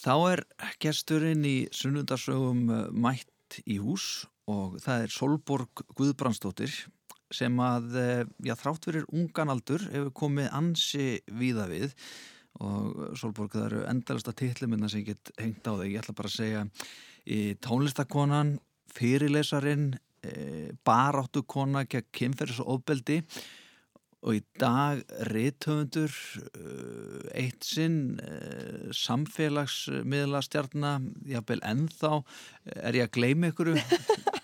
Þá er gesturinn í sunnundarsögum uh, mætt í hús og það er Solborg Guðbrandstóttir sem að, uh, já þrátt fyrir ungan aldur hefur komið ansi víða við og Solborg það eru endalasta titluminna sem ég get hengt á þig. Ég ætla bara að segja tónlistakonan, fyrirlesarin, baráttukona, kemferðis og ofbeldi og í dag reythöfundur uh, eitt sinn uh, samfélagsmiðla stjarnar jábel ennþá. Er ég að gleyma ykkur?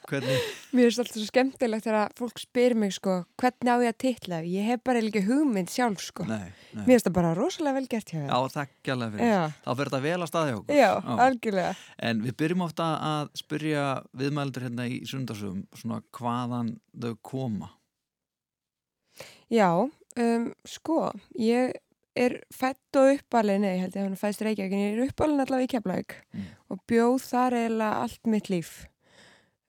Hvernig? Mér finnst alltaf svo skemmtilegt þegar fólk spyr mig sko hvernig á ég að titla? Ég hef bara ekki hugmynd sjálf sko. Nei, nei. Mér finnst það bara rosalega vel gert hjá það Já, þakk alveg fyrir. Þá fyrir þetta vel að staðja okkur. Já, Já, algjörlega. En við byrjum ofta að spyrja viðmældur hérna í sundarsögum svona hvaðan þau koma Já, um, sko, ég er fætt og uppalinn, nei, ég held að hann fæst Reykjavík, en ég er uppalinn allavega í Keflavík mm. og bjóð þar eiginlega allt mitt líf.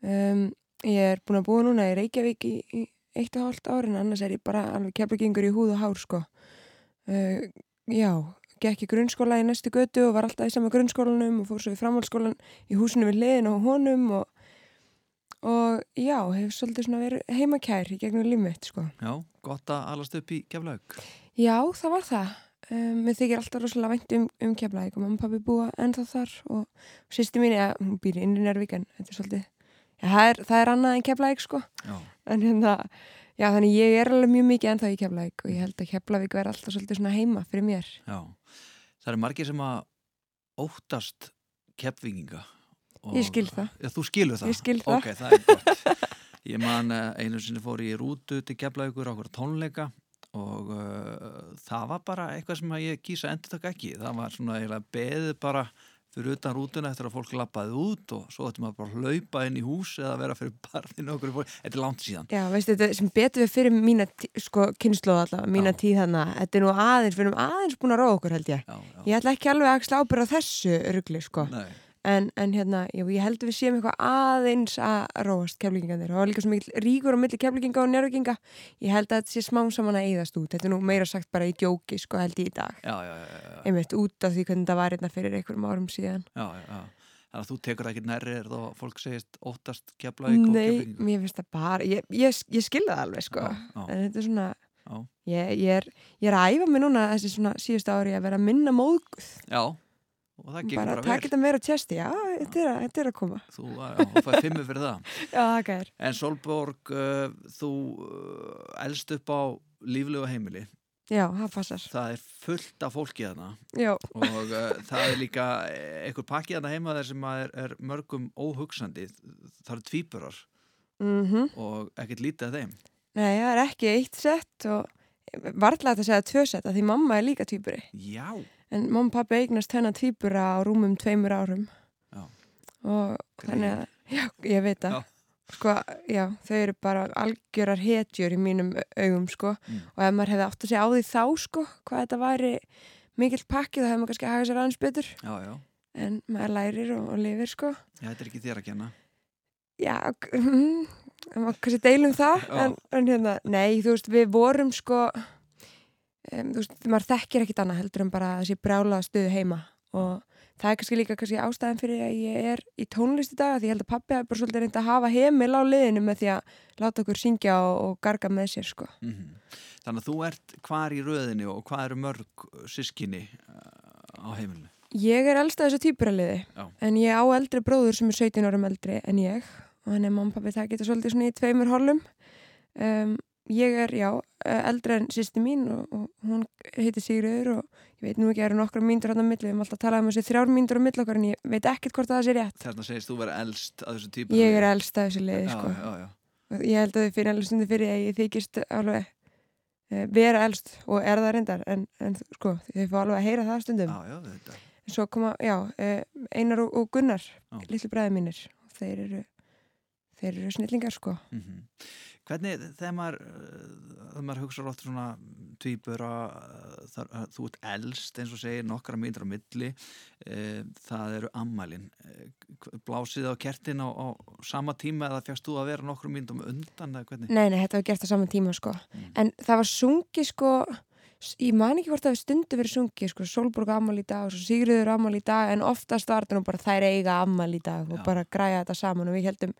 Um, ég er búin að búa núna í Reykjavík í, í eitt og hálft árin, annars er ég bara alveg Keflavíkingur í húð og hár, sko. Uh, já, gekk í grunnskóla í næstu götu og var alltaf í sama grunnskólanum og fór svo í framhaldsskólan í húsinu við liðin og honum og og já, hefur svolítið svona verið heimakær í gegnum lífmiðt sko. Já, gott að alast upp í keflaug Já, það var það. Um, mér þykir alltaf rosalega vænt um, um keflaug og mamma og pappi búa ennþá þar og sýsti mín, já, hún býr inn í Nærvíkan þetta er svolítið, já, það er, það er annað en keflaug sko. Já. en hérna, já, þannig ég er alveg mjög mikið ennþá í keflaug og ég held að keflaug verði alltaf svolítið svona heima fyrir mér. Já, það er margir sem að óttast kefvinginga Ég skil það. Já, þú skilur það? Ég skil það. Ok, það er gott. Ég man eh, einu sinni fór í rútu til Keflaugur á okkur tónleika og uh, það var bara eitthvað sem ég kýsa endur takk ekki. Það var svona eiginlega beðið bara fyrir utan rútuna eftir að fólk lappaði út og svo ætti maður bara að hlaupa inn í hús eða vera fyrir barðinu okkur fólk. Þetta er langt síðan. Já, veistu, þetta sem betur við fyrir mína sko, kynnslóð allavega, mína já. tíð hana. Þetta er nú aðeins, við erum aðeins búin að róða okkur held ég. Já, já. Ég ætla ekki alveg að slá bara þessu örugli, sko. Nei en, en hérna, jú, ég held að við séum eitthvað aðeins að róast keflinginganir og líka svo mikil ríkur á milli keflinginga og njörginga ég held að þetta sé smá saman að eyðast út. Þetta er nú meira sagt bara í djóki sko held ég í dag. Já, já, já, einmitt út af því hvernig það var hérna fyrir einhverjum árum síðan. Já, já, já. Þannig að þú tekur ekki nærrið og fólk segist óttast keflaug og keflingu Nei, mér finnst það bara, ég, ég, ég skilða það alveg sko. En þetta er svona ég, ég er, er að æfa mig núna þessi svona síðustu ári að vera minna móðguð. Já. það bara, takk þetta meira tjesti, já, þetta er, að koma. Þú fæði fimmu fyrir það. já, það. En Solborg, uh, þú uh, elst upp á líflegu heimili. Já, það passar. Það er fullt af fólki þarna. Já. Og uh, það er líka einhver pakki þarna heima þar sem er, er mörgum óhugsandi. Það eru tvíburar mm -hmm. og ekkert lítið af þeim. Nei, það er ekki eitt sett og varðlega að segja tvö sett að því mamma er líka tvíburi. Já en mamma og pappi eignast hennar týpura á rúmum tveimur árum. Já. og þannig að já, ég veit að sko, já, þau eru bara algjörar hetjur í mínum augum sko. Mm. og ef maður hefði átt að segja á því þá sko hvað þetta væri mikill pakki þá hefði maður kannski að hafa sér aðeins betur. Já, en maður lærir og, og lifir sko. Já, þetta er ekki þér að kenna. Já, það var kannski deilum það en, en hérna, nei, þú veist, við vorum sko um, þú veist, maður þekkir ekkit annað heldur en bara þessi brjála stuðu heima og það er kannski líka kannski ástæðan fyrir að ég er í tónlist í dag því ég held að pappi hafi bara svolítið reynd að hafa heimil á liðinu með því að láta okkur syngja og, og garga með sér sko. Mm -hmm. Þannig að þú ert hvar í röðinu og hvað eru mörg sískinni uh, á heimilinu? Ég er elsta þessu týpuraliði en ég á eldri bróður sem er 17 árum eldri en ég og hann er mamma pappi það getur svolítið svona í tveimur holum um, ég er, já, eldri en sýsti mín og, og hún heiti Sigriður og ég veit nú ekki að það eru nokkra mínur hann á milli, við erum alltaf að tala um þessi þrjár mínur á milli okkar en ég veit ekkert hvort það sé rétt. Þarna segist þú verið eldst að þessu típa Ég er eldst að þessu leiði, sko. já, já, já. Ég held að þið fyrir alveg stundi fyrir að ég þykist alveg e, vera eldst og er það reyndar en, en sko, þið fá alveg að heyra það stundum. En svo koma, já, e, Einar og, og Gunnar litlu bræði mínir þeir eru, þeir eru snillingar, sko. Mm -hmm. Hvernig þegar maður, uh, maður hugsa rátt svona týpur að þú ert eldst eins og segir nokkra mínir á milli, e, það eru ammælin. E, blásið á kertin á, á sama tíma eða fjast þú að vera nokkru mínum undan eða hvernig? Nei, nei, þetta var gert á sama tíma sko. Mm. En það var sungi sko, ég man ekki hvort að við stundu verið sungið sko, Solborg ammal í dag og Sigriður ammal í dag en oftast var þetta nú bara þær eiga ammal í dag og Já. bara græja þetta saman og við heldum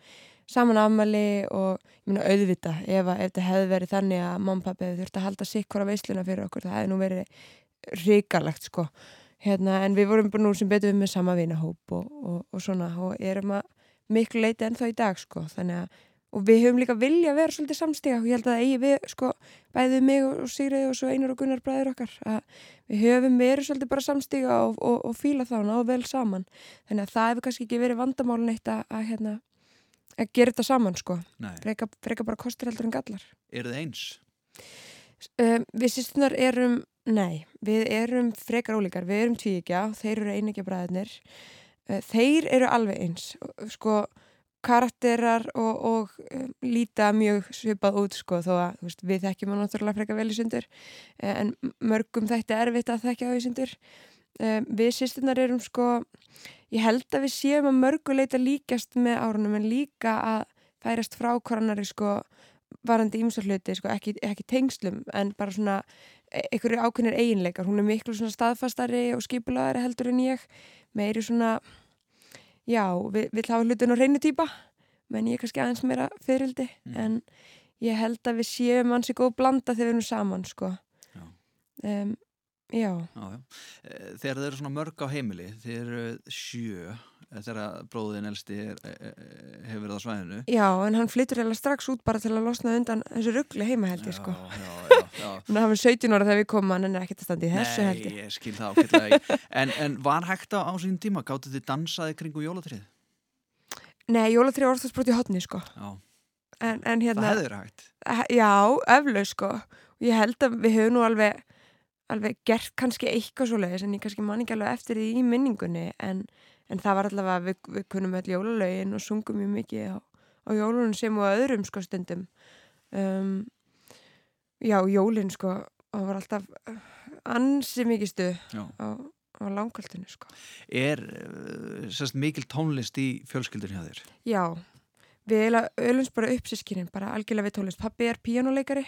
saman ammali og meina auðvita ef, ef þetta hefði verið þannig að mamma og pappi hefði þurft að halda sikkora veisluna fyrir okkur það hefði nú verið ríkalegt sko. Hérna, en við vorum bara nú sem betur við með sama vinahóp og, og, og svona og erum að miklu leiti ennþá í dag sko þannig að og við höfum líka vilja að vera svolítið samstiga og ég held að eigi við sko bæðið mig og Sigriði og svo Einar og Gunnar bræður okkar að við höfum verið svolítið bara samstiga og, og, og fíla þá og vel saman. Þannig að það hefur kannski ekki verið vandamálun eitt að, að, hérna, að gera þetta saman sko. Freka, freka bara kostur heldur en gallar. Eru þið eins? um, Við sýstunar erum, nei við erum frekar ólíkar, við erum tvíkja þeir eru einegja bræðinir uh, þeir eru alveg eins. Sko karakterar og, og um, líta mjög svipað út sko þó að veist, við þekkjum hann náttúrulega frekar vel í sundur. Eh, en mörgum þetta er erfitt að þekkja á í sundur um, við sýstunar erum sko ég held að við séum að mörgu leita líkast með árunum en líka að færast frá hvorannari sko varandi ímsa hluti, sko, ekki, ekki tengslum en bara svona e- einhverju ákveðnir eiginleikar, hún er miklu svona staðfastari og skipulaðari heldur en ég meiri svona já, við, við hafa hlutin á reynu týpa menn ég er kannski aðeins meira fyririldi Mm. en ég held að við séum hansi góð blanda þegar við erum saman sko. Um, já, Já, já. Eh, Þegar þeir eru svona mörg á heimili, þeir eru sjö, eh, þegar bróðin elsti er, eh, hefur verið á svæðinu. já, en hann flyttur eða strax út bara til að losna undan þessu ruggli heima held ég sko Já, já, já. Þannig að hann var 17 ára þegar við komum hann er ekkert að standa í þessu held Nei, ég skil það ákveðlega ekki. En, en var hægt á, sín tíma, gáttu þið dansaði kringu jólatrið? Nei, jólatri orðast brot í hotni sko Já, en, en hérna það verið hægt. Já, eflaug sko. Ég held að við höfum nú alveg, alveg gert kannski eitthvað svo leiðis en ég kannski man ekki alveg eftir því í minningunni en, en það var allavega, við, við kunum öll jólalögin og sungum mjög mikið á, á jólunum sem og öðrum sko stundum. Um, já, jólin sko, það var alltaf eh, ansi mikið stuð á, á langkvöldinu sko. Er uh, sérst, mikil tónlist í fjölskyldun hjá þér? Já, við ölumst bara upp sískinin, bara algjörlega við tólist. Pappi er píjánuleikari,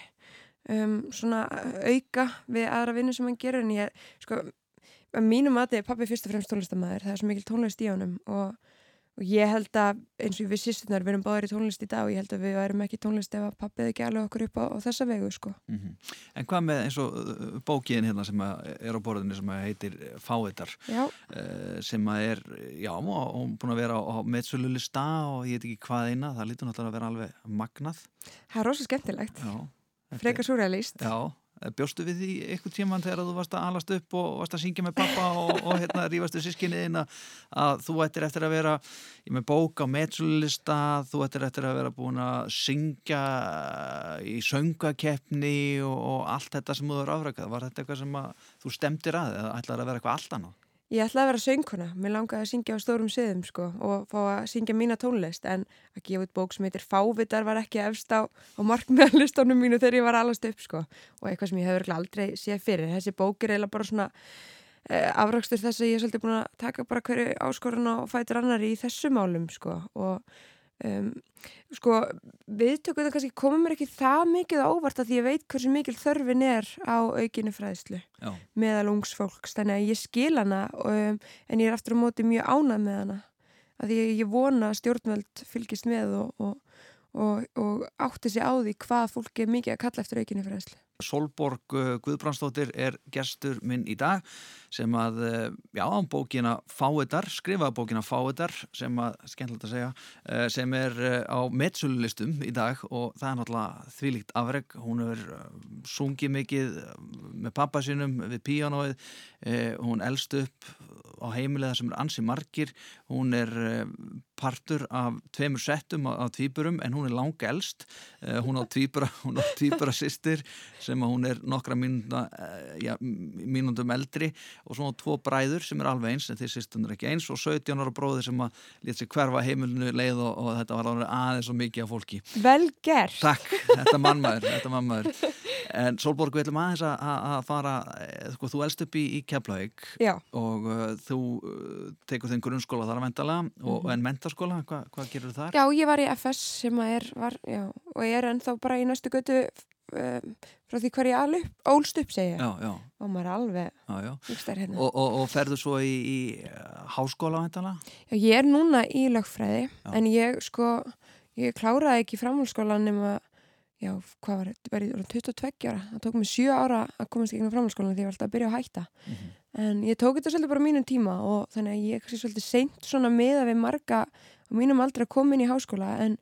um, svona auka við aðra vinnu sem hann gerir. En ég, sko, að mínum mati er pappi fyrst og fremst tónlistamæður, það er svo mikil tónlist í honum. Og, og ég held að eins og við sýstunar, við erum báðir í tónlist í dag og ég held að við værum ekki tónlist ef að pappi hefði ekki alveg okkur upp á, á þessa vegu, sko. Mm En hvað með eins og uh, bókiðin hérna sem er á borðinu sem heitir Fáiðar Já, uh, sem að er, já, hún búin að vera á, meðsölulista og ég veit ekki hvað eina, það lítur náttúrulega að vera alveg magnað. það er rosa skemmtilegt, Já. Er- frekar súrealist. Já, bjóstu við því eitthvað tíman þegar þú varst að alast upp og varst að syngja með pappa og, og hérna rífastu sískinniðin að, þú ættir eftir að vera með bók á meðsölulista þú ættir eftir að vera búin að syngja í söngakeppni og, og allt þetta sem þú eru afrækað. Var þetta eitthvað sem að þú stemdir að eða ætlaði að vera eitthvað allt annað? Ég ætlaði að vera söngkona, mér langaði að syngja á stórum siðum sko og fá að syngja mína tónlist. En að gefa út bók sem heitir Fávitar var ekki efst á, á markmiðarlistónum mínu þegar ég var alast upp sko. Og eitthvað sem ég hefur aldrei séð fyrir. Þessi bók er eiginlega bara svona eh, afrakstur þess að ég er svolítið búin að taka bara hverju áskorun og fætur annari í þessu málum sko. Og um, sko viðtökuð það kannski komum mér ekki það mikið á óvart að því ég veit hversu mikil þörfin er á aukinu fræðslu Já, meðal ungs fólks, þannig að ég skil hana um, en ég er aftur á móti mjög ánað með hana að ég, ég vona að stjórnvöld fylgist með og, og, og, og átti sig á því hvað fólk er mikið að kalla eftir aukinni fræðslu. Solborg uh, Guðbrandsdóttir er gestur minn í dag sem að, uh, já, bókina Fáiðar, skrifaða bókina Fáiðar sem að, skemmtilegt að segja, uh, sem er á metsölulistum í dag og það er náttúrulega þvílíkt afreg, hún er sungið mikið með pappa sínum við píanóið, hún elst upp á heimilega sem er ansi margir, hún er partur af tveimur settum á, á tvíburum en hún er langa elst, uh, hún á tvíbura, hún á tvíbura sýstir sem hún er nokkra mínúnda, ja, mínúndum eldri og svona tvo bræður sem er alveg eins en þeir sýstundur ekki eins og 17 ára bróðir sem að lét sig hverfa heimilinu leið og, og þetta var aðeins og mikið af fólki. Vel gert! Takk, þetta mannmaður, þetta mannmaður. En Solborg, við ætlum aðeins að, að að fara, eh, sko, þú elst upp í, í Keflavík Já, og uh, þú tekur þinn grunnskóla þar að vendala og, en mentaskóla, hva, hvað gerur þar? já, ég var í FS sem að er, var, já, og ég er ennþá bara í næstu götu um, frá því ég alveg ólst upp segja já, já, og maður er alveg hugstær hérna. Og, og, og ferðu svo í, í uh, háskóla vantala? Já, ég er núna í lögfræði en ég sko, ég kláraði ekki framhaldsskóla nema, já, hvað var verið 22 ára, það tók mig 7 ára að komast ekki inn á framhaldsskólan því ég var alltaf að byrja að hætta Mhm. en ég tók þetta svolítið bara mínum tíma og þannig að ég er svolítið seint svona miða við marga á mínum aldrei að koma inn í háskóla en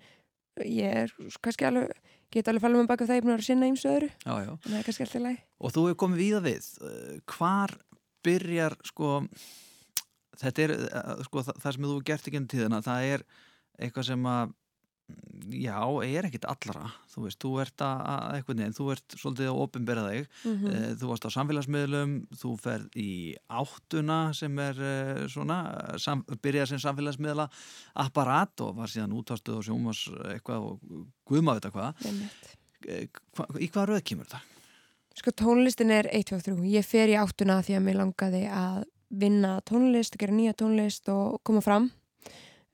ég er kannski alveg, get alveg fallið með baka það ég er búin að vera að sinna og öðru, Já, já. en það er kannski alltaf læg. Og þú hefur komið víða við. Uh, Hvar byrjar, sko, þetta er, uh, sko, það, það sem þú gert ekki enn tíðina, það er eitthvað sem að, já, er ekkit allra. Þú veist, þú ert að, að eitthvað neðin, þú ert svolítið að opinbera þig. Mm Uh, Þú varst á samfélagsmiðlum, þú ferð í áttuna sem er uh, svona, sam, byrjar sem samfélagsmiðla apparat og var síðan útvastuð og sjómas eitthvað og guðma veit hvað. Eh, hva, Í hvað röð kemur það? Sko tónlistin er 1, 2, 3. Ég fer í áttuna því að mér langaði að vinna tónlist, gera nýja tónlist og koma fram.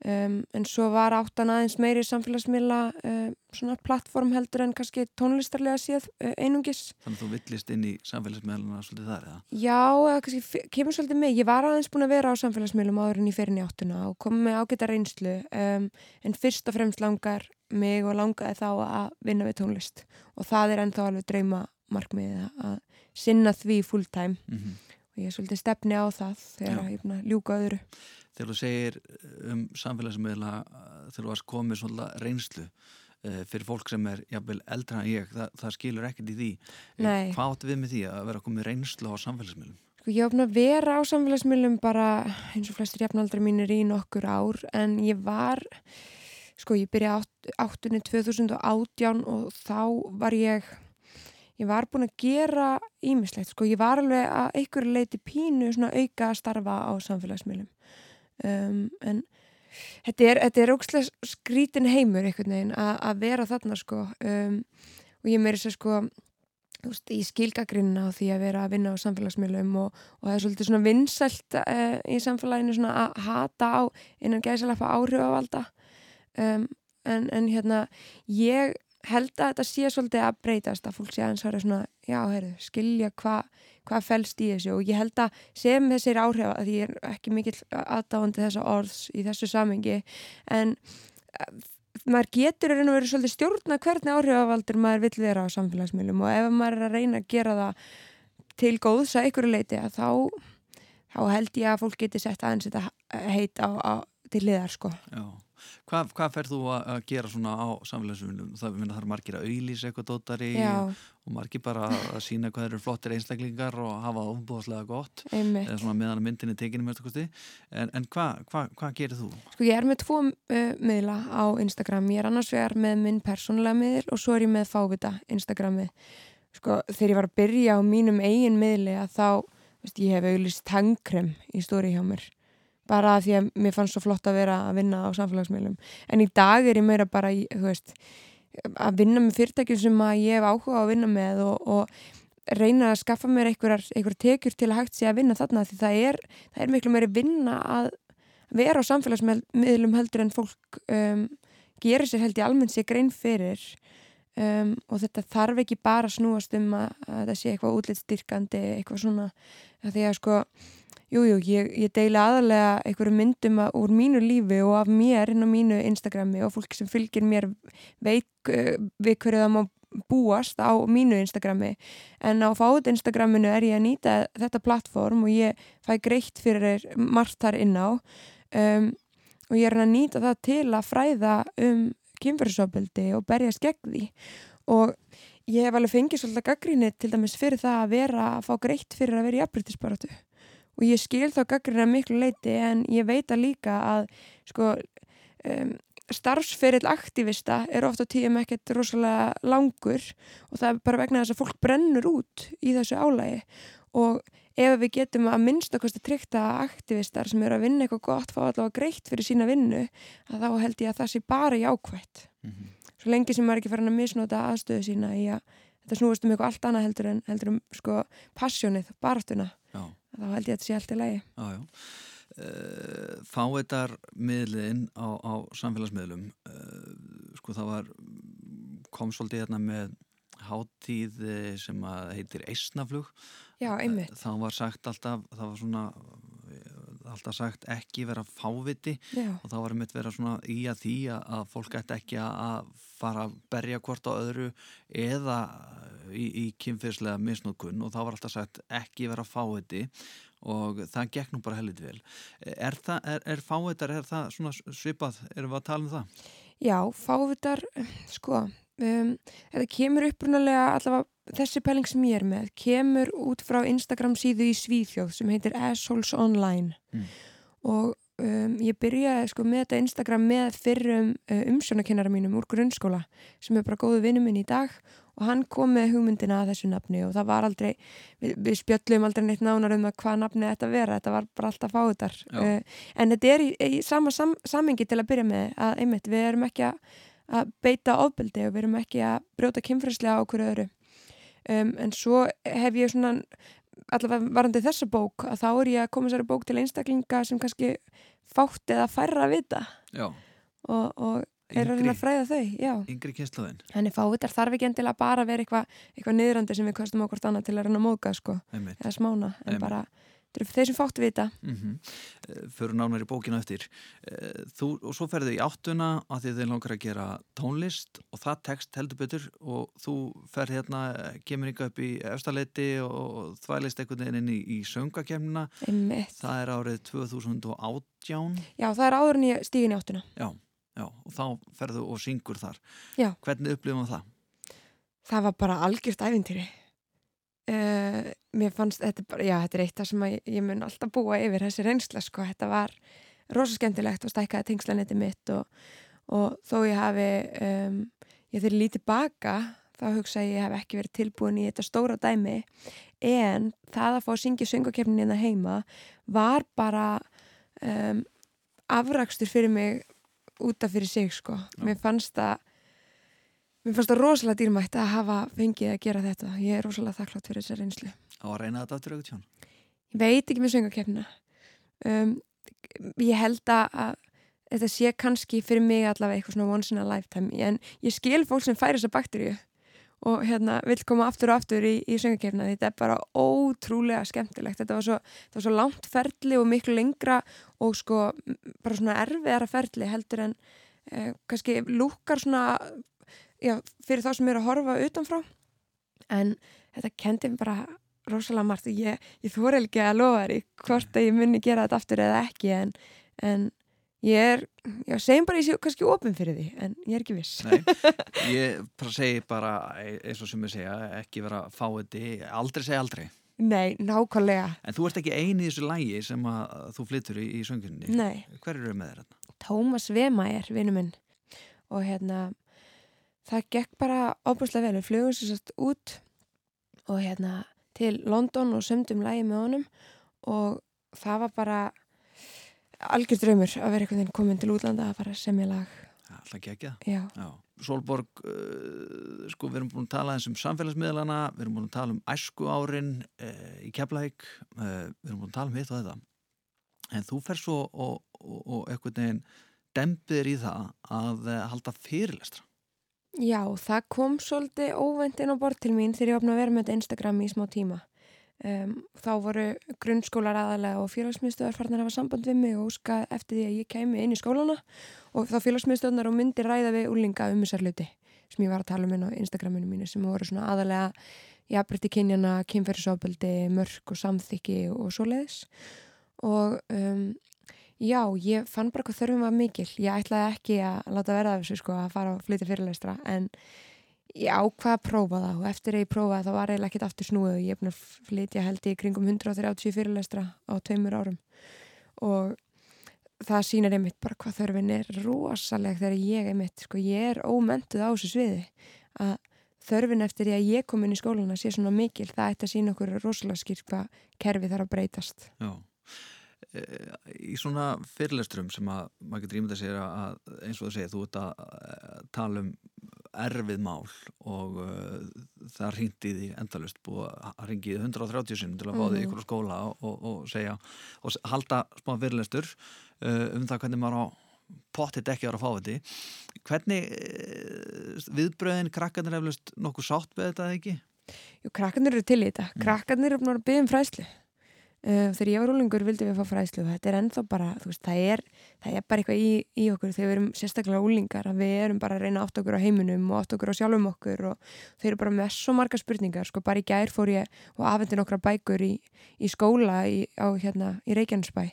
Um, en svo var áttan aðeins meiri samfélagsmiðla um, svona plattform heldur en kannski tónlistarlega séð uh, einungis. Þannig að þú villist inn í samfélagsmiðluna svolítið þar eða? Já, eða kannski kemur svolítið mig. Ég var aðeins búin að vera á samfélagsmiðlum áður en ég fer inn í áttuna og kom með ágæta reynslu. Um, en fyrst og fremst langar mig og langaði þá að vinna við tónlist. Og það er ennþá alveg drauma markmiðið að sinna því fulltime. Mm og ég er svolítið stefni á það þegar Já. ég er búin að ljúka öðru. Þegar þú segir um samfélagsmiðla uh, þegar þú varst komið svona reynslu uh, fyrir fólk sem er jafnvel eldra en ég, það, það skilur ekkert í því. Eh, Nei. Hvað áttu við með því að vera komið reynslu á samfélagsmiðlum? Sko, ég búin að vera á samfélagsmiðlum bara eins og flestir jafnaldra mínir í nokkur ár en ég var, sko ég byrjaði átt, áttunni 2018 og þá var ég, ég var búin að gera ímislegt, sko ég var alveg að einhverju leiti pínu svona auka að starfa á samfélagsmiðlum um, en þetta er, þetta er ógstlega skrítin heimur einhvern veginn að vera þarna sko. Um, og ég meiri sér sko veist, í skilgagrinna á því að vera að vinna á samfélagsmiðlum og, og það er svolítið svona vinsælt uh, í samfélaginu svona að hata á innan gæsalappa áhrifavalda. Um, en, en hérna ég held að þetta sé svolítið að breytast að fólk sé aðeins að vera svona já, heyrðu, skilja hvað hva fælst í þessu og ég held að sem þessir áhrif að ég er ekki mikill aðdáandi þessa orðs í þessu samengi en uh, maður getur í raun og verið svolítið stjórna hvernig áhrifavaldur maður vill vera á samfélagsmiðlum og ef maður er að reyna að gera það til góðs að ykkur leiti að þá, þá held ég að fólk geti sett aðeins þetta heit á, á, til liðar sko. Já. Hvað, hvað ferð þú að gera svona á samfélagsmiðlum? Það minna þarf margir að auðlýsa eitthvað dótari Já, og margir bara að sína hvað eru flottir einstaklingar og hafa það umbúðslega gott meðan myndinni tekinu með þetta en, en hvað hva, hva gerir þú? Sko ég er með tvo uh, miðla á Instagram. Ég er annars vegar með minn persónulega miðl og svo er ég með fávita Instagramið. Sko þegar ég var að byrja á mínum eigin miðli að þá, veist, ég hef auðlist tangkrem í stóri hjá mér. Bara því að mér fannst svo flott að vera að vinna á samfélagsmiðlum. En í dag er ég meira bara, í, veist, að vinna með fyrirtækjum sem ég hef áhuga að vinna með og, og reyna að skaffa mér einhverjar, tekjur til að hægt sé að vinna þarna því það er, það er miklu meiri vinna að vera á samfélagsmiðlum heldur en fólk um, gerir sér held í almennt sér grein fyrir um, og þetta þarf ekki bara snúast um að, að það sé eitthvað útlitstyrkandi eitthvað svona því að sko Jújú, jú, ég, ég deili aðalega einhverju myndum að, úr mínu lífi og af mér inn á mínu Instagrami og fólki sem fylgir mér veit uh, við hverju það má búast á mínu Instagrami. En á fáið Instagraminu er ég að nýta þetta plattform og ég fæ greitt fyrir margt þar inn á. Um, og ég er að nýta það til að fræða um kynferðsofbeldi og berjast gegn því. Og ég hef alveg fengið svolítið gaggrinni til dæmis fyrir það að vera að fá greitt fyrir að vera í afbrytisbaratu og ég skil þá gaggrina miklu leiti en ég veit að líka að sko um, starfsferill aktivista er ofta tíum ekkert rosalega langur og það er bara vegna þess að fólk brennur út í þessu álægi og ef við getum að minnst okkur tryggt að aktivistar sem eru að vinna eitthvað gott fá allavega greitt fyrir sína vinnu þá held ég að það sé bara jákvætt. Mm -hmm. svo lengi sem maður ekki farin að misnota aðstöðu sína í að þetta snúast um eitthvað allt annað heldur en heldur um sko passjónið, barátuna Já, þá held ég að þetta sé allt í lagi já, já. Uh, fáiðar miðliðin á, á samfélagsmiðlum uh, sko það var kom svolítið hérna með hátíð eh, sem heitir Eisnaflug Já, einmitt. Þá var sagt alltaf, það var svona alltaf sagt ekki vera fáviti Já. og þá var einmitt vera svona í að því að, fólk ætti ekki að fara að berja hvort á öðru eða í, í kynfyrslega misnókun og þá var alltaf sagt ekki vera fáviti og það gekk nú bara hellit vel. Er, það, er, er fávitar, er það svona svipað, erum við að tala um það? Já, fávitar, sko, um, þetta kemur upprunalega allavega þessi pæling sem ég er með kemur út frá Instagram síðu í Svíþjóð sem heitir Assholes Online. Mm. og um, ég byrjaði sko með þetta Instagram með fyrrum uh, umsjónakennara mínum úr grunnskóla sem er bara góðu vinnu minn í dag og hann kom með hugmyndina að þessu nafni og það var aldrei, við, við spjöllum aldrei neitt nánar um að hvað nafni þetta vera þetta var bara alltaf fáðar uh, en þetta er í, í sama sam, samengi til að byrja með að einmitt við erum ekki að, að beita ofbeldi og við erum ekki að brjóta kynfræslega á hverju öru um, en svo hef ég svona allavega varandi þessa bók að þá er ég að koma sér bók til einstaklinga sem kannski fátt eða færra að vita. Og, og er að reyna að fræða þau já. yngri kynslaðin þannig fávitar þarf ekki endilega bara að vera eitthvað eitthva niðrandi sem við kostum okkur annað til að reyna að móka sko, eða smána en Einmitt. bara þeir sem fáttu vita. Mm -hmm. Fyrir nánar í bókinu eftir. Eh, þú, og svo ferðu í áttuna að því þið langar að gera tónlist og það tekst heldur betur og þú fer hérna, kemur ykkar upp í efstaleiti og þvælist einhvern veginn inn í, í söngakemna það er árið 2018 Já, það er áður en ég stígin í áttuna. Já, já, og þá ferðu og syngur þar. Já. Hvernig upplifum það? Það var bara algjört æfintýri Uh, mér fannst þetta bara, já þetta er eitt af sem ég, ég mun alltaf búa yfir þessi reynsla sko, þetta var rosa skemmtilegt og stækkaði tengslanetti mitt og, og þó ég hafi um, ég þeirri lítið baka þá hugsa ég hef ekki verið tilbúin í þetta stóra dæmi. En það að fá að syngja söngakefninina heima var bara um, afrakstur fyrir mig útaf fyrir sig sko, já. mér fannst það Mér fannst það rosalega dýrmætt að hafa fengið að gera þetta. Ég er rosalega þakklátt fyrir þessar reynslu. Á að reyna þetta aftur auðvitað? Ég veit ekki með söngakefna. Um, ég held að þetta sé kannski fyrir mig allavega eitthvað svona once in a lifetime. En ég skil fólk sem færi þessa bakteríu og hérna vil koma aftur og aftur í, í söngakefna. Þetta er bara ótrúlega skemmtilegt. Þetta var svo, var svo langt ferli og miklu lengra og sko bara svona erfiðara ferli heldur en eh, kannski lúkar svona já, fyrir þá sem eru að horfa utanfrá. En þetta kendi mér bara rosalega margt. Og ég, ég þóra ekki að lofa þér í hvort að ég munni gera þetta aftur eða ekki en, en ég er, já segjum bara ég sé kannski ofin fyrir því en ég er ekki viss. Nei, ég segi bara eins og sem ég segja, ekki vera fáiði, aldrei segja aldrei. Nei, nákvæmlega. En þú ert ekki eini í þessu lægi sem að þú flyttur í, í söngunni Nei. Hver eru með þér? Tómas Vema er vinnu minn. Og hérna það gekk bara óbúslega vel. Við flugum sér satt út og hérna til London og sömdum lægi með honum og það var bara algjör draumur að vera einhvern veginn komin til útlanda að fara sem ég lag. Alltaf. Já. Solborg, uh, sko við erum búin að tala eins um samfélagsmiðlana, við erum búin að tala um æsku árin uh, í Keflæk uh, við erum búin að tala um hitt og þetta. En þú fer svo og, og, og einhvern veginn dempir í það að halda fyrirlestra Já, það kom svolítið óvænt inn á bort til mín þegar ég opnaði að vera með þetta Instagram í smá tíma. Um, þá voru grunnskólar aðalega og félagsmiðstöðar farnar að hafa samband við mig og óska eftir því að ég kemi inn í skólana og þá félagsmiðstöðnar og myndi ræða við úlinga um þessar hluti sem ég var að tala um inn á Instagraminu mínu sem voru svona aðalega jafnbrytti kynjana, kynferðisofbeldi, mörg og samþykki og svo leiðis og um, Já, ég fann bara hvað þörfum var mikil. Ég ætlaði ekki að láta verða af þessu sko að fara og flytja fyrirleistra en ég ákvaði að prófa það og eftir að ég prófaði það var eiginlega ekkert aftur snúið. Og ég er búin að flytja held í kringum 130 fyrirleistra á tveimur árum. Og það sýnar einmitt bara hvað þörfin er rosaleg þegar ég einmitt, sko ég er ómentuð á þessu sviði. Að þörfin eftir því að ég kom inn í skóluna sé svona mikil, það ætti að sína okkur rosalega skýrt hvað kerfi þarf að breytast. Já í svona fyrirlesturum sem að maður getur ímynda sér að eins og þú segir, þú ert að tala um erfið mál og uh, það ringdi því endalust búið að ringi 130 sinum til að fá því ykkur á skóla og, og segja og halda smá fyrirlestur uh, um það hvernig maður á pottit ekki ára að fá þetta. Hvernig uh, viðbröðin krakkarnir eflust nokkuð sátt með þetta eða ekki? Jú, krakkarnir eru til í þetta, krakkarnir eru bara að byggja um fræslu þegar ég var úlingur vildi við fá fræðslu og þetta er ennþá bara, þú veist, það er, það er bara eitthvað í, í okkur þegar við erum sérstaklega úlingar að við erum bara að reyna átt okkur á heiminum og átt okkur á sjálfum okkur og þeir eru bara með svo marga spurningar, sko, bara í gær fór ég og afhendir nokkra bækur í, í skóla í, á, hérna, í Reykjanesbæ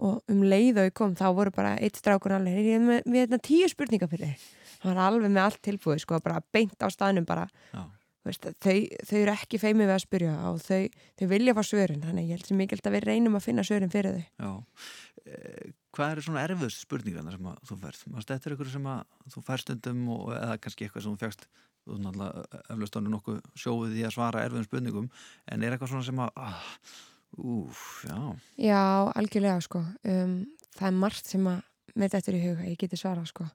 og um leið og ég kom þá voru bara eitt strákur alveg, ég er með, með hérna, tíu spurningar fyrir það var alveg með allt tilbúið, sko, bara beint á staðnum bara. Já Veist, þau, þau eru ekki feimið við að spyrja og þau, þau vilja fá svörin þannig ég held sem mikilvægt að við reynum að finna svörin fyrir þau. Já, eh, hvað eru svona erfiðst spurningarna sem þú færst? Þetta er eitthvað sem þú færst undum og, eða kannski eitthvað sem þú fegst þú er náttúrulega eflaustónu nokkuð sjóðið í að svara erfiðum spurningum en er eitthvað svona sem að ah, úf, já. Já, algjörlega sko. Um, það er margt sem að með þetta í huga, ég geti svara sko.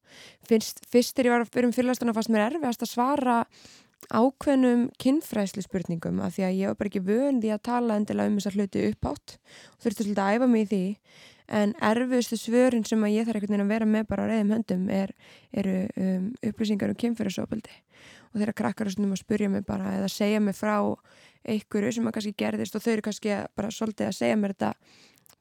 Fyrst, fyrst er ég var að byrjum fyrirlastunum fast mér erfiðast að svara ákveðnum kinnfræslu spurningum af því að ég var bara ekki vöndi að tala endilega um þessar hluti uppátt og þurfti svolítið að æfa mig í því. En erfiðustu svörin sem að ég þarf einhvern veginn að vera með bara á reyðum höndum er, eru um, upplýsingar um kinnfræsopildi og þeirra krakkar að spurja mig bara eða segja mig frá einhverju sem að kannski gerðist og þau eru kannski bara svolítið að segja mér þetta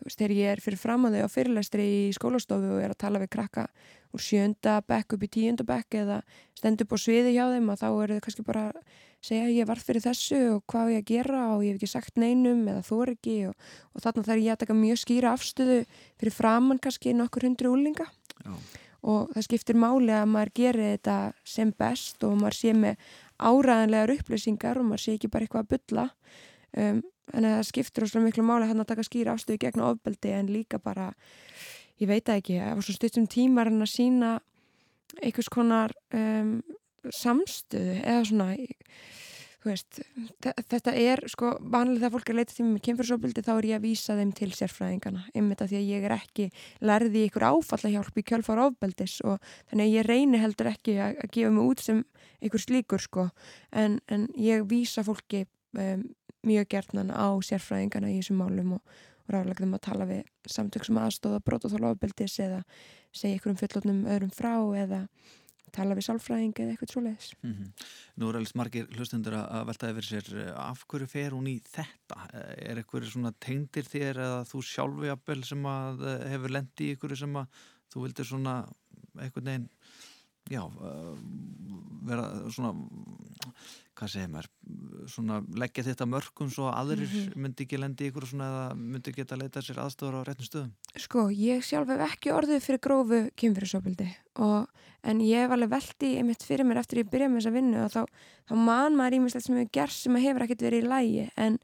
veist, þegar ég er fyrir fram að þau á fyrirlæstri í skólastofu og er að tala við krakka úr sjönda bekk upp í tíunda bekk eða stend upp á sviði hjá þeim og þá eru þau kannski bara að segja ég var fyrir þessu og hvað ég að gera og ég hef ekki sagt neinum eða þú er ekki. Og, og þarna þarf ég að taka mjög skýra afstöðu fyrir framann kannski nokkur hundru úlinga Já. og það skiptir máli að maður gerir þetta sem best og maður sé með áræðanlegar upplýsingar og maður sé ekki bara eitthvað að bylla um, en það skiptir ósláð miklu máli hann að taka skýra afstöðu gegn ofbeldi en líka bara, ég veit ekki það var svo stuttum tímar en að sína einhvers konar um, samstöðu eða svona veist, þetta er sko vanlega þegar fólk er leitað mig með kynfyrsofbildi þá er ég að vísa þeim til sérfræðingana einmitt af því að ég er ekki lærði ykkur áfallahjálp í kjölfar ofbeldis og þannig að ég reyni heldur ekki að, að gefa mig út sem ykkur slíkur sko. En, en ég vísa fólki um, mjög gertnan á sérfræðingana í þessum málum og, og ráðlegðum að tala við samtök sem aðstóða brótaþálaofbeldis eða segja ykkur um fullotnum öðrum frá eða tala við sálfræðing eða eitthvað trúleis mm -hmm. Nú er alveg margir hlustundur að velta yfir sér eh, af hverju fer hún í þetta? Eh, er eitthvað svona tengdir þér eða þú sjálfu jafnvel sem að eh, hefur lendi í ykkur sem að þú vildir svona eitthvað neginn já, vera svona hvað segir maður, svona leggja þetta mörgum svo að aðrir mm -hmm. myndi ekki lendi ykkur svona eða myndi geta leita sér aðstofur á réttum stöðum? Sko, ég sjálf hef ekki orðið fyrir grófu kynfyrirsopildi en ég hef alveg veldi einmitt fyrir mér eftir ég byrja með þessa vinnu og þá, þá man maður ímislegt sem hefur gerst sem hefur ekkert verið í lægi en,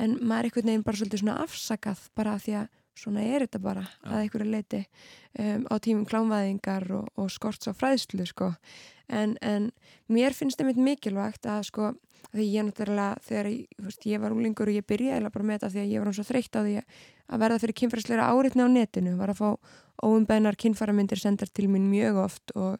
en maður er einhvern veginn bara svolítið svona afsakað bara því að svona er þetta bara ja. að einhverju leiti um, á tímum klámvæðingar og, og skorts á fræðslu sko en, en mér finnst mitt mikilvægt að sko því ég náttúrulega þegar ég, veist, ég var úlingur og ég byrjaði bara með þetta því að ég var svo þreytt á því að verða fyrir kynfærsleira áritni á netinu var að fá óumbennar kynfæramindir sendar til mín mjög oft og,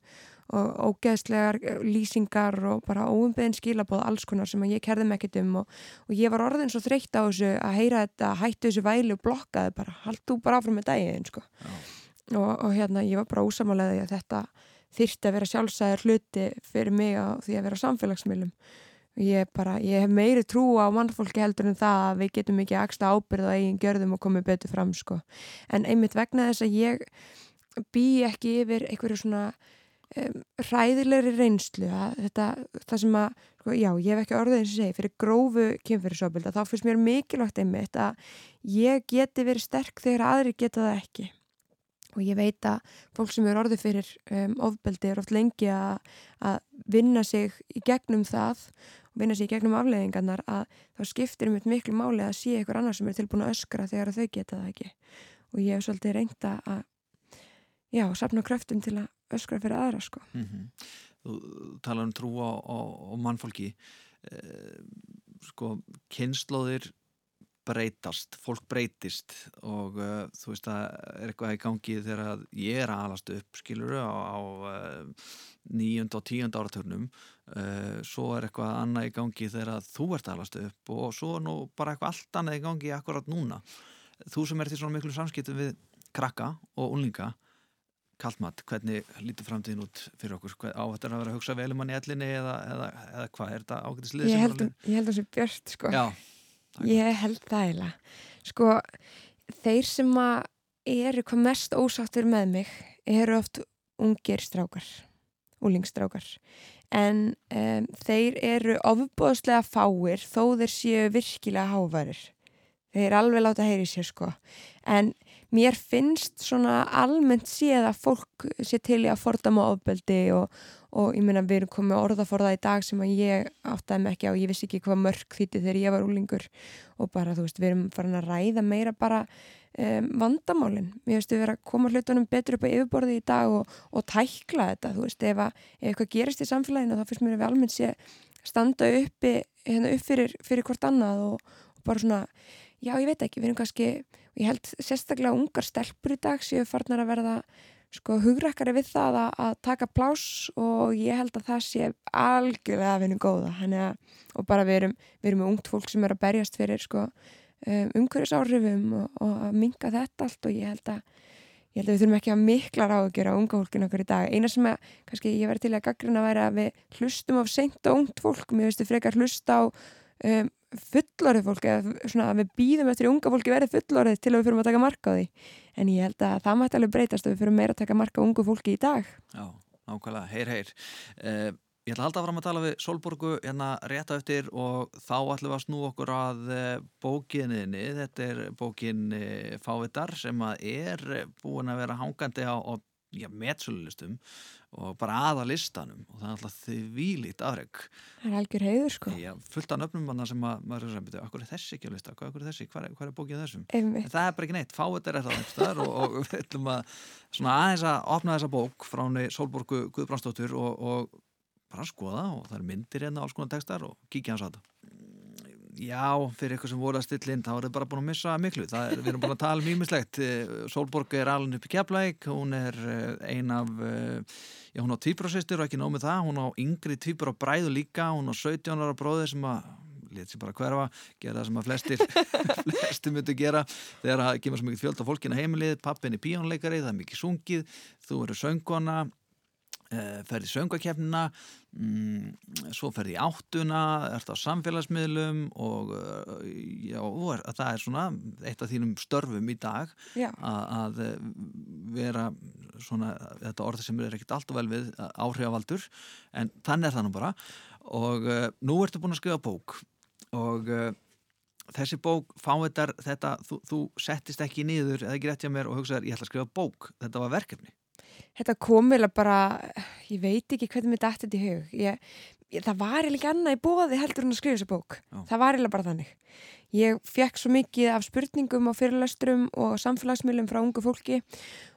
og ógeðslegar lýsingar og bara óumbeðin skilabóð alls konar sem ég kerði með ekkert um og, og ég var orðin svo þreytt á þessu að heyra þetta, hættu þessu væli og blokkaði bara, haldu bara áfram með daginn sko. og, og hérna ég var bara ósamálaðið að þetta þyrsti að vera sjálfsæðar hluti fyrir mig á því að vera samfélagsmiðlum ég, bara, ég hef meiri trú á mannfólki heldur en það að við getum ekki axta ábyrða í gjörðum og komið betur fram sko. en einmitt vegna þess að ég bý ekki yfir einhverju svona um, ræðilegri reynslu að þetta, það sem að sko, já, ég hef ekki orðið eins og segi fyrir grófu kynfyrirsóbilda, þá finnst mér mikilvægt einmitt að ég geti verið sterk þegar aðri geta það ekki. Og ég veit að fólk sem eru orðið fyrir um, ofbeldi er oft lengi að, að vinna sig í gegnum það og vinna sig í gegnum afleðingarnar að þá skiptir um miklu máli að sé ykkur annar sem er tilbúin að öskra þegar þau geta það ekki. Og ég hef svolítið reynda að já, sapna kröftum til að öskra fyrir aðra sko. Mm -hmm. Þú talar um trú á, á, á mannfólki. Eh, sko kynnslóðir breytast, fólk breytist og uh, þú veist að er eitthvað í gangi þegar ég er að alast upp skiluru á, á uh, nýjund og tíund áraturnum uh, svo er eitthvað annað í gangi þegar þú ert að alast upp og svo nú bara eitthvað allt annað í gangi akkurat núna. Þú sem er til svona miklu samskiptum við krakka og unlinga kallmat, hvernig lítur framtíðin út fyrir okkur? Á þetta að vera að hugsa vel um hann í ellinni eða, eða, eða hvað? Er þetta ágættislið? Ég held að það sé björnt sko. Já. Ég held það eiginlega. Sko, þeir sem eru hvað mest ósáttur með mig eru oft ungir strákar, úlingstrákar. En um, þeir eru ofbóðslega fáir þó þeir séu virkilega hávarir. Þeir alveg láta heyri sér sko. En mér finnst svona almennt séð að fólk sé til í að fordama ofbeldi og, og ég meina við erum komið orðaforða í dag sem að ég áttaði mig ekki á, ég vissi ekki hvað mörg þýtti þegar ég var úlingur og bara þú veist við erum farin að ræða meira bara um, vandamálinn, mér finnst við vera að koma hlutunum betur upp á yfirborði í dag og, og tækla þetta, þú veist. Ef, að, ef eitthvað gerist í samfélaginu þá finnst mér að við almennt sé standa uppi hérna upp fyrir, fyrir hvort annað og, og bara svona já ég veit ekki, við erum kannski ég held sérstaklega ungar stelpur í dag séu farnar að verða sko hugrekkari við það að, að taka plás og ég held að það sé algjörlega að vinna góða að, og bara við erum, við erum ungt fólk sem er að berjast fyrir sko um, umhverjusáhrifum og, og að minga þetta allt og ég held að ég held að við þurfum ekki að mikla ráðugjur á unga fólkinu okkur í dag. Eina sem að kannski ég verði til að gaggrina að vera að við hlustum á seint og ungt fólk, mér veistu frekar hlusta á um, fullorðið fólk eða svona að við býðum eftir unga fólki verið fullorðið til að við fyrir að taka marka á því. En ég held að það mætti alveg breytast að við fyrir meira að taka marka á ungu fólki í dag. Já, nákvæmlega, heyr, heyr. Uh, Ég ætla alltaf að fram að tala við Solborgu hérna rétt á eftir og þá ætlum við að snú okkur að uh, bókinniðni, þetta er bókin uh, Fávitar sem að er búin að vera hangandi á, á metsölulistum og bara aða listanum og það er alltaf því vílít aðreg Það er algjör heiður sko. Já, fullt af nöfnum manna sem að maður er að segja hvað er þessi ekki að lista, hvað er þessi, hvað er, er bókið þessum? Einmitt. það er bara ekki neitt, fáið er það einhverstaðar og, og við ætlum að svona aðeins að opna þessa bók frá henni Solborgu Guðbrandstóttur og, og bara skoða og það er myndir hérna alls konar textar og kíkja hans að það Já, fyrir eitthvað sem voru að stilla inn þá er það bara búin að missa miklu. Er, við erum búin að tala mjög mislegt Solborg er alveg upp í keflæk hún er ein af já, hún á tvíbrásistur og ekki nómið það hún á yngri tvíbrá bræðu líka hún á 17 ára bróði sem að let sér bara hverfa, gera það sem að flestir flestir myndu gera. Þegar það kemur svo mikið fjöld á fólkina heimilið pappin er píónleikari, það er mikið sungið þú eru söngona ferði söngakefnina mm, svo ferði áttuna ert á samfélagsmiðlum og já, er, það er svona eitt af þínum störfum í dag að, að vera svona, þetta orð sem er ekkert allt og vel við áhrifavaldur en þannig er það nú bara. Og nú ertu búin að skrifa bók og þessi bók, fáiðar þetta, þú, þú settist ekki nýður eða ekki rétt hjá mér og hugsaður ég ætla að skrifa bók, þetta var verkefni Þetta kom vel að bara, ég veit ekki hvernig mér dætti þetta í hug. Ég, ég, það var eiginlega annað í bóði heldur en að skrifa þessu bók. Já. Það var eiginlega bara þannig. Ég fekk svo mikið af spurningum á fyrirlesturum og samfélagsmiðlum frá ungu fólki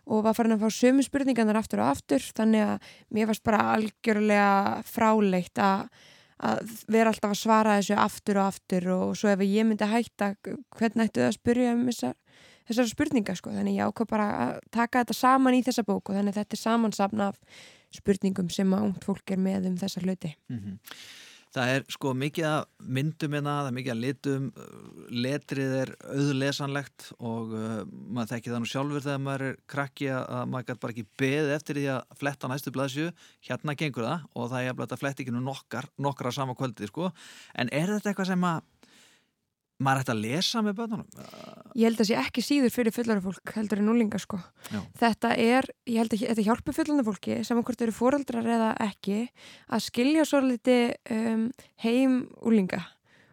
og var farin að fá sömu spurningarnar aftur og aftur þannig að mér varst bara algjörlega fráleitt að, að vera alltaf að svara þessu aftur og aftur og svo ef ég myndi hætta hvernig ættu það að spyrja um þessar þessara spurninga sko, þannig ég ákvað bara að taka þetta saman í þessa bóku, þannig þetta er samansapna af spurningum sem að ungt fólk er með um þessa hluti. Mm -hmm. Það er sko mikið að myndum hérna, það er mikið að litum, letrið er auðlesanlegt og uh, maður þekki það nú sjálfur þegar maður er krakki að maður gæti bara ekki beðið eftir því að fletta næstu blaðsju, hérna gengur það og það er að fletta ekki nú nokkar, nokkara sama kvöldi sko, en er þetta eitthvað sem að maður ætti að lesa með börnunum? Ég held að það sé ekki síður fyrir fullari fólk heldur en núlinga sko. Já. Þetta er, ég held að þetta hjálpi fullandi fólki saman hvort eru fóraldrar eða ekki að skilja svo litið um, heim úlinga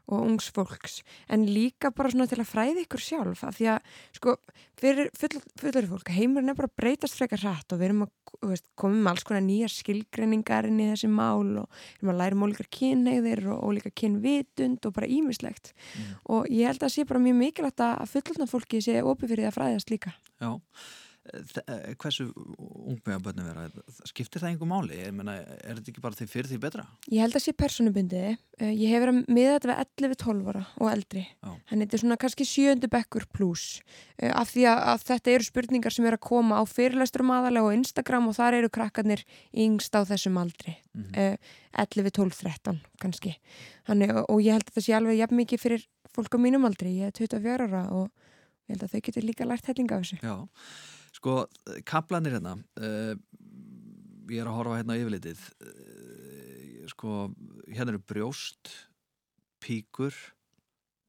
og ungs fólks, en líka bara svona til að fræði ykkur sjálf af því að sko, fyrir fullari fólk heimurinn er bara breytast frekar hratt og við erum að veist, koma með alls konar nýjar skilgreiningar inn í þessi mál og við erum að læra um ólíkar kynhegðir og ólíkar kynvitund og bara ímislegt mm. og ég held að það sé bara mjög mikilvægt að fullorna fólki sé opið fyrir því að fræðast líka. Já hversu ungmega börnum vera? Skiptir það einhver máli? Meina, er þetta ekki bara því fyrir því betra? Ég held að sé personubundi eh, ég hef verið með þetta við 11-12 ára og eldri. En þetta er svona kannski sjöndu bekkur pluss eh, af því að, að þetta eru spurningar sem eru að koma á fyrirlæsturum aðalega og Instagram og þar eru krakkarnir yngst á þessum aldri. Mm -hmm. 11, 12, 13 kannski. Þannig, og ég held að það sé alveg jafn mikið fyrir fólk á mínum aldri, ég er 24 ára og ég held að þau getur líka lært hellinga af þessu. Já Sko, kaplanir hérna uh, ég er að horfa hérna á yfirlitið uh, sko, hérna eru brjóst píkur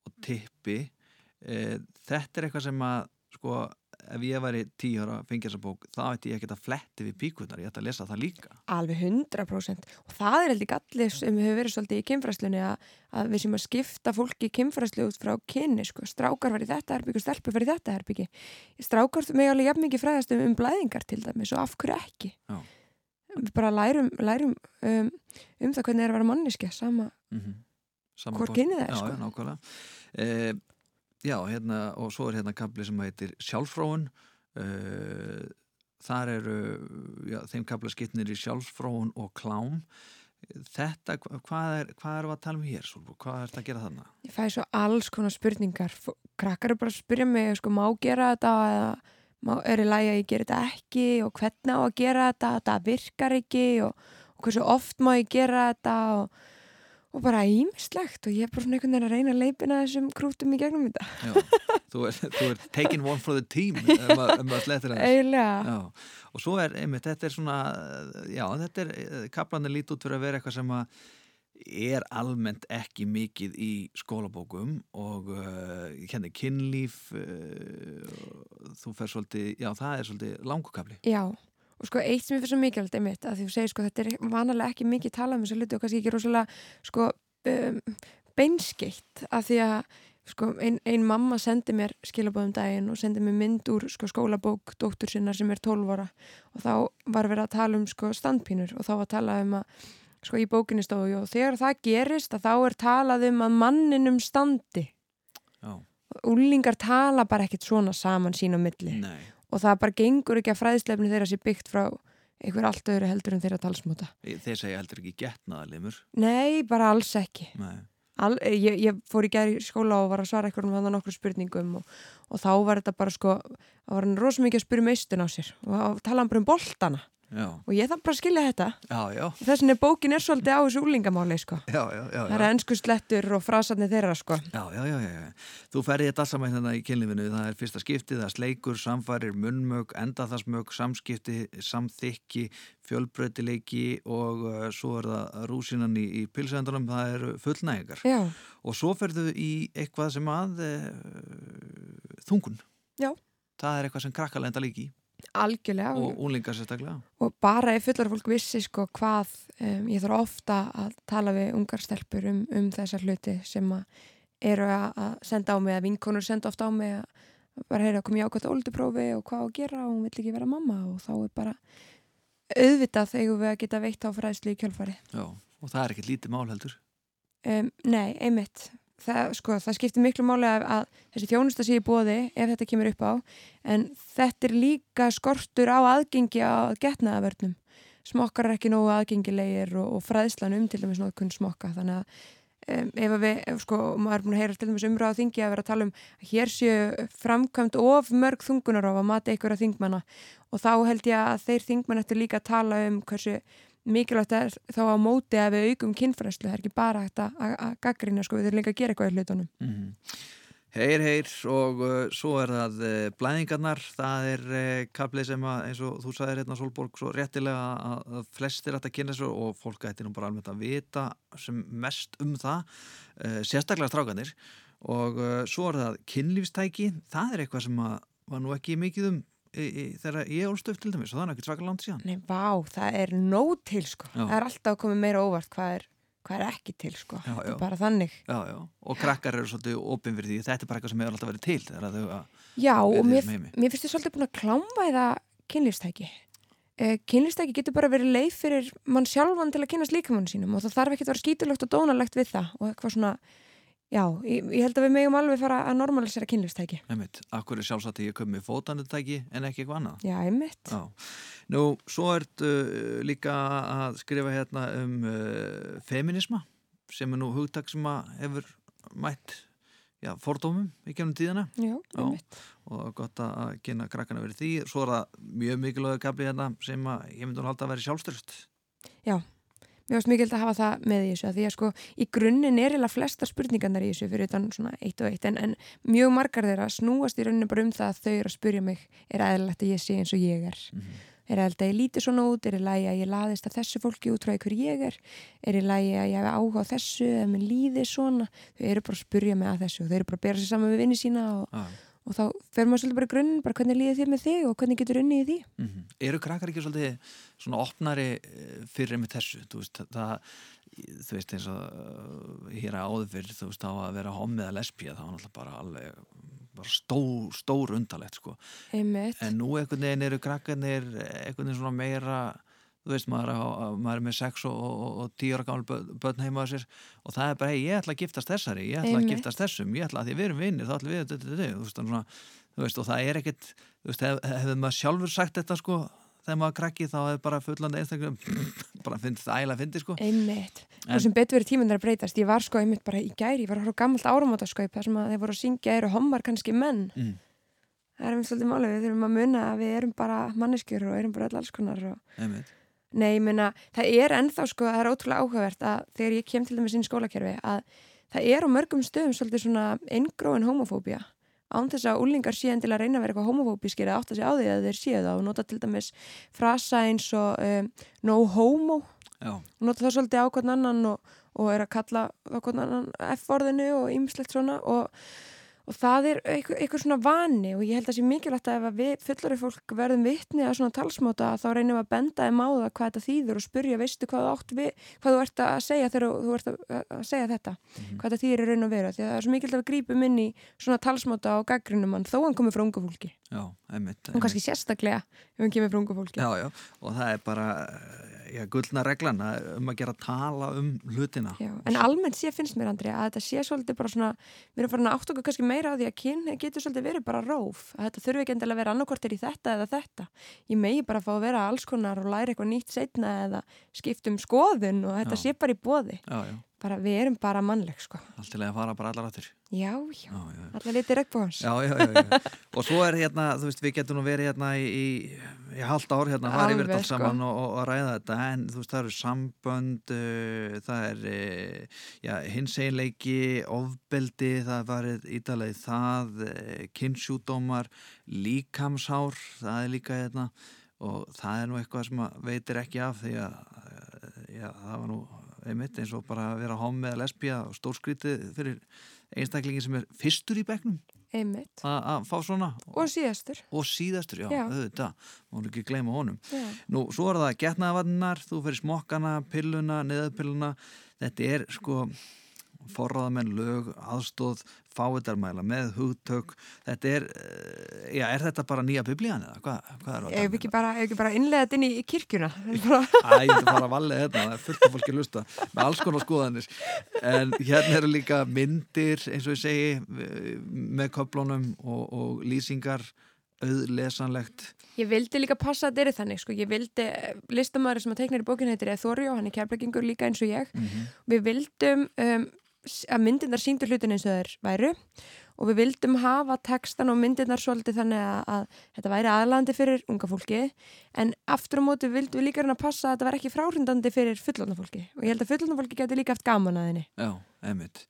og tippi. Uh, þetta er eitthvað sem að sko, ef ég væri tíu ára fengjasabók, þá ætti ég ekki að fletti við píkunar, ég ætti að lesa það líka Alveg 100% og það er heldur gallið sem hefur verið svolítið í kynfræslunni að, að við sem að skipta fólki kynfræslu út frá kynni sko. strákar var í þetta herbygg og stelpur var í þetta herbyggi strákar með alveg jafn mikið fræðast um, um blæðingar til dæmis og af hverju ekki Já. við bara lærum, lærum um, um það hvernig er að vera manniski sama mm -hmm. hvort kynni það er sko. Já, eh, hérna, og svo er hérna kapli sem heitir Sjálfróun uh, þar eru já, þeim kapla skipnir í Sjálfróun og Klám Þetta, hvað er, hvað er að tala um hér, Solbú? Hvað er þetta að gera þarna? Ég fæ svo alls konar spurningar krakkar eru bara að spyrja mig sko, má gera þetta eða má, er í lagi að ég gera þetta ekki og hvernig á að gera þetta þetta virkar ekki og, og hversu oft má ég gera þetta og, og bara ímislegt og ég er bara svona einhvern veginn að reyna að leipina þessum krútum í gegnum þetta. Já, þú er, þú er taking one for the team ef maður um slettir hans eiginlega, Já, og svo er, einmitt, þetta er svona já, þetta er, kaplanir lít út fyrir að vera eitthvað sem að er almennt ekki mikið í skólabókum og uh, ég kenni kynlíf uh, þú fer svolítið, já það er svolítið langukabli. já og sko eitt sem ég fyrir svo mikilvægt einmitt að því þú segir sko þetta er vanalega ekki mikið talað um þessu hluti og kannski ekki rosalega sko um, beinskeitt að því að sko ein, ein mamma sendi mér skilabóðum daginn og sendi mér mynd úr sko skólabók dóttur sinna sem er 12 ára og þá var verið að tala um sko standpínur og þá var að tala um að sko í bókinni stóðu og þegar það gerist að þá er talað um að manninum standi. Já, og úlingar tala bara ekkit svona saman sín á milli. Nei, og það bara gengur ekki að fræðslefni þeirra sé byggt frá einhver allt öðru heldur en þeirra talsmóta. þeir segja heldur ekki getnaðalimur. Nei, bara alls ekki. Nei, Al, ég, ég fór í gæri skóla og var að svara einhverjum hann nokkur spurningum og, og þá var þetta bara sko, það var hann rosa mikið að spyrja um eistun á sér og talaði hann bara um boltana já, og ég þarf bara að skilja þetta. Þess vegna bókin er svolítið á þessu úlingamáli sko. já, já, já, Það er ennsku slettur og frasarnir þeirra sko. Já, já, já, já, já. Þú ferði þetta saman hérna í kynlífinu, það er fyrsta skiptið, það er sleikur, samfærir, munnmög, endaþarsmög, samskipti, samþykki, fjölbreytileiki og uh, svo er það rúsinan í, í pilsendunum, það eru fullnægingar. Já, Og svo ferðu í eitthvað sem að uh, þungun. Já. Það er eitthvað sem krakkar lenda líki algjörlega og, úlingar sérstaklega. og bara ef fullar fólk vissi sko hvað um, ég þarf ofta að tala við ungar stelpur um, um þessar hluti sem að eru að að senda á mig að vinkonur senda ofta á mig að bara heyra kom ég ákvæmt ólduprófi og hvað á að gera og hún vill ekki vera mamma og þá er bara auðvitað þegar við að geta veitt á fræðslu í kjölfari Já, og það er ekkert lítið mál heldur. um, Nei, einmitt það, sko, það skiptir miklu máli að, að þessi þjónusta sé í bóði ef þetta kemur upp á. En þetta er líka skortur á aðgengi á getnaðavörnum smokkar er ekki nógu aðgengilegir og, og fræðslan um til dæmis kunn smokka. Þannig að um, ef við, ef, sko, maður er búin að heyra til dæmis umræða á þingi að vera að tala um að hér séu framkvæmt of mörg þungunarof að mati einhverja þingmanna. Og þá held ég að þeir þingmann eftir líka að tala um hversu mikilvægt er þá á móti að við aukum kynfræslu, það er ekki bara að, gaggrina, sko, við þurfum líka að gera eitthvað í hlutunum. Mm Heyr, heyr og uh, svo er það uh, blæðingarnar, það er uh, kaplið sem að, eins og þú sagðir hérna Solborg, svo réttilega að, að flestir ætti að kynna þessu og fólk ætti nú bara alveg að vita sem mest um það, uh, sérstaklega strákanir og uh, svo er það kynlífstæki, það er eitthvað sem að var nú ekki mikið um þegar ég ólst upp til dæmis og það er ekki svakar langt síðan. Nei, vá, það er nóg til, sko. Já. Það er alltaf koma meira óvart hvað er, hvað er ekki til, sko. Já, Þetta er bara þannig. Já, já, og krakkar eru svolítið opinn fyrir því, þetta er bara eitthvað sem hefur alltaf verið til þegar þau að Já, og mér, mér finnst þið svolítið búin að klámvæða kynlífstæki. Uh, kynlífstæki getur bara verið leið fyrir mann sjálfan til að kynast líkamann sínum og það þarf ekki að vera skítulegt og dónalegt við það og eitthvað svona, já, ég, ég held að við megum alveg fara að normalisera kynlífstæki. Einmitt, akkur er sjálfsagt að ég kom með fótanutæki en ekki eitthvað annað. Já, einmitt. Já. Nú, svo ert uh, líka að skrifa hérna um uh, feminisma sem er nú hugtak sem að hefur mætt já, fordómum í kemnum tíðana Já, Já. einmitt. og gott að kynna krakkana verið því. Svo er það mjög mikilvæg kapli hérna sem að ég myndi hún halda að vera sjálfstyrst. Mér finnst mikilvægt að hafa það með í þessu því að sko í grunninn er eða flesta spurningarnar í þessu fyrir utan svona eitt og eitt en, en mjög margar þeirra snúast í rauninni bara um það að þau eru að spurja mig er aðeinlegt að ég sé eins og ég er? Mm -hmm. er aðeinlegt að ég líti svona út? Er lagi að ég laðist að þessu fólki útráði hver ég er? Er lagi að ég hef áhuga á þessu eða mér líði svona? Þau eru bara að spurja mig að þessu þau eru bara að bera sér saman við vinni sína og ah og þá fer maður svolítið bara í grunninn bara hvernig líði þér með þig og hvernig getur unni í því mm -hmm. Eru krakkar ekki svolítið svona opnari eh, fyrir með þessu þú veist, það, þú veist eins og uh, hér að áður fyrir þú veist á að vera homið að lesbíja þá er náttúrulega bara alveg bara stór, stór undalegt sko Einmitt. en nú einhvern veginn eru krakkarnir einhvern veginn svona meira þú veist, maður, maður er með sex og, og, og tíu ára gammal börn heima á sér og það er bara, hey, ég ætla að giftast þessari ég ætla að giftast þessum, ég ætla að því við erum vinnir þá ætla við, þú veist, svona, þú veist og það er ekkit, þú veist, hef, hefur maður sjálfur sagt þetta sko þegar maður krakki þá hefur bara fullandi einstaklega bara finnst það ægilega að fyndi sko. Einmitt, það sem betur verið tímundar að breytast. Ég var sko einmitt bara í gæri, ég var horfa gammalt áramátaskaup þar sem að þeir voru að syngja eru hommar kannski menn. Mm. það er um svolítið málið, við þurfum að munna að við erum bara manneskjur og erum bara alls konar og Nei, ég meina, það er ennþá sko, það er ótrúlega áhugavert að þegar ég kem til dæmis inn í skólakerfi að það er á mörgum stöðum svolítið svona engróin homofóbia án þess að úlingar síðan til að reyna að vera eitthvað homofóbískir eða átt að segja á því að þeir séu það og nota til dæmis frasa eins og um, no homo Já. og nota það svolítið á hvern annan og, og er að kalla hvern annan F-orðinu og ymslegt svona og og það er eitthvað, svona vani og ég held að það sé mikilvægt að ef við fullari fólk verðum vittni að svona talsmáta þá reynum við að benda þeim á það hvað þetta þýður og spurja veistu hvað við hvað þú ert að segja þegar þú ert að segja þetta mm -hmm. hvað þetta þýðir er raun og vera því að það er svo mikilvægt að við grípum inn í svona talsmáta og gaggrinum hann þó hann komið frá unga fólki. Og kannski sérstaklega ef hann kemur frá unga fólki. Já, já, og það er bara já, gullna reglan um að gera tala um hlutina. Já, en almennt sé finnst mér Andri að þetta sé svolítið bara svona við erum farin að átt okkur kannski meira á því að kyn getur svolítið verið bara róf, að þetta þurfi ekki endilega að vera annarkortir í þetta eða þetta ég megi bara að fá að vera alls konar og læra eitthvað nýtt setna eða skiptum skoðun og þetta já. sé bara í bóði bara við erum bara mannleg sko. Alltilega að fara bara allar áttur Já, já, já, já. allar litið regnbóðans Já, já, já, já. Og svo er hérna, þú veist, við getum nú verið hérna í, í, í halda ár hérna, það er yfir allt sko. saman og, og, og ræða þetta. En þú veist, það eru sambönd uh, það er uh, já, hins einleiki, ofbeldi það varið ídalegi það uh, kynnsjúdómar líkamshár, það er líka hérna. Og það er nú eitthvað sem veitir ekki af því að já, það var nú einmitt eins og bara að vera hóm með lesbija og stórskrítið fyrir einstaklingin sem er fyrstur í begnum einmitt. Að fá svona. Og síðastur. Og síðastur, já, já. auðvitað. Mánu ekki gleyma honum. Já. nú, svo er það getnaðavannar, þú fyrir smokkana pilluna, neðapilluna þetta er sko forraðamenn, lög, aðstóð fáiðarmæla með hugtök þetta er, eh, já, er þetta bara nýja biblíðan eða hvað, hvað er þetta? Ef ekki bara, bara innlegaðið inn í, kirkjuna Æ, ég er bara vallega þetta það er fullt af fólki að lusta með alls konar skoðanir en hérna eru líka myndir, eins og ég segi með köplunum og, og lýsingar auðlesanlegt Ég vildi líka passa að þetta er þannig sko. ég vildi, listamæður sem að teikna í bókinu heitir Þorjó, hann er kærleikingur líka eins og ég mm -hmm. við vildum um, að myndirnar síndur hlutin eins og þeir væru og við vildum hafa textan og myndirnar svolítið þannig að, að þetta væri aðlandi fyrir unga fólki en aftur á móti vildum við líka hérna passa að þetta væri ekki fráhrindandi fyrir fullóna fólki og ég held að fullóna fólki getur líka haft gaman að henni. Já, einmitt.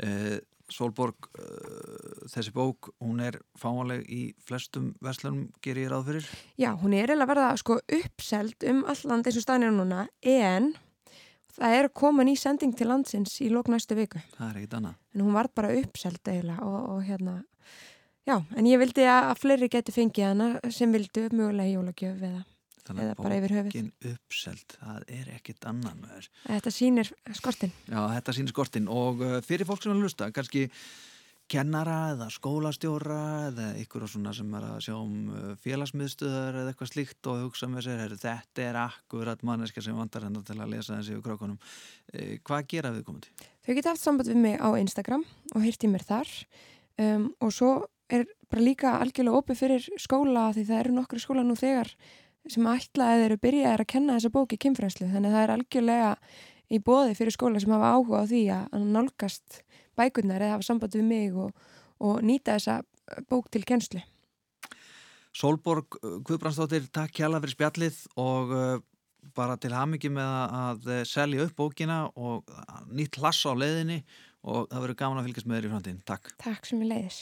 Eh, Solborg, uh, þessi bók hún er fáanleg í flestum verslunum, ger ég ráð fyrir? Já, hún er eða verða sko uppselt um alland eins og staðnir núna en það er komin í sending til landsins í lók næstu viku. Það er ekkit annað. En hún var bara uppselt eiginlega og, og hérna, já, en ég vildi að fleiri geti fengið hana sem vildu mögulega í jólagjöf eða, eða bara yfir höfuð. Þannig að bókin uppselt, það er ekkit annað með þér. Þetta sýnir skortin. Já, þetta sýnir skortin og uh, fyrir fólk sem að lusta, kannski kennara eða skólastjóra eða ykkur sem er að sjá um uh, félagsmiðstöðar eða eitthvað slíkt og hugsa með sér, heru, þetta er akkurat manneska sem vandar hennar til að lesa þessi yfir krákunum. Eh, hvað gera við komandi? Þau geta haft samband við mig á Instagram og hýrt í mér þar um, og svo er bara líka algjörlega opið fyrir skóla því það eru nokkru skóla nú þegar sem ætla eða eru byrjaðið að kenna þessa bóki kynfræslu þannig að það er algjörlega í bóði fyrir skóla sem hafa áhuga á því að nálgast bækurnar eða hafa samband við mig og, og nýta þessa bók til kennslu. Solborg Guðbrandsdóttir, takk hjá fyrir spjallið og uh, bara til hamingi með að selja upp bókina og nýtt hlass á leiðinni og það verður gaman að fylgjast með þér í framtíðin. Takk. Takk sem ég leiðis.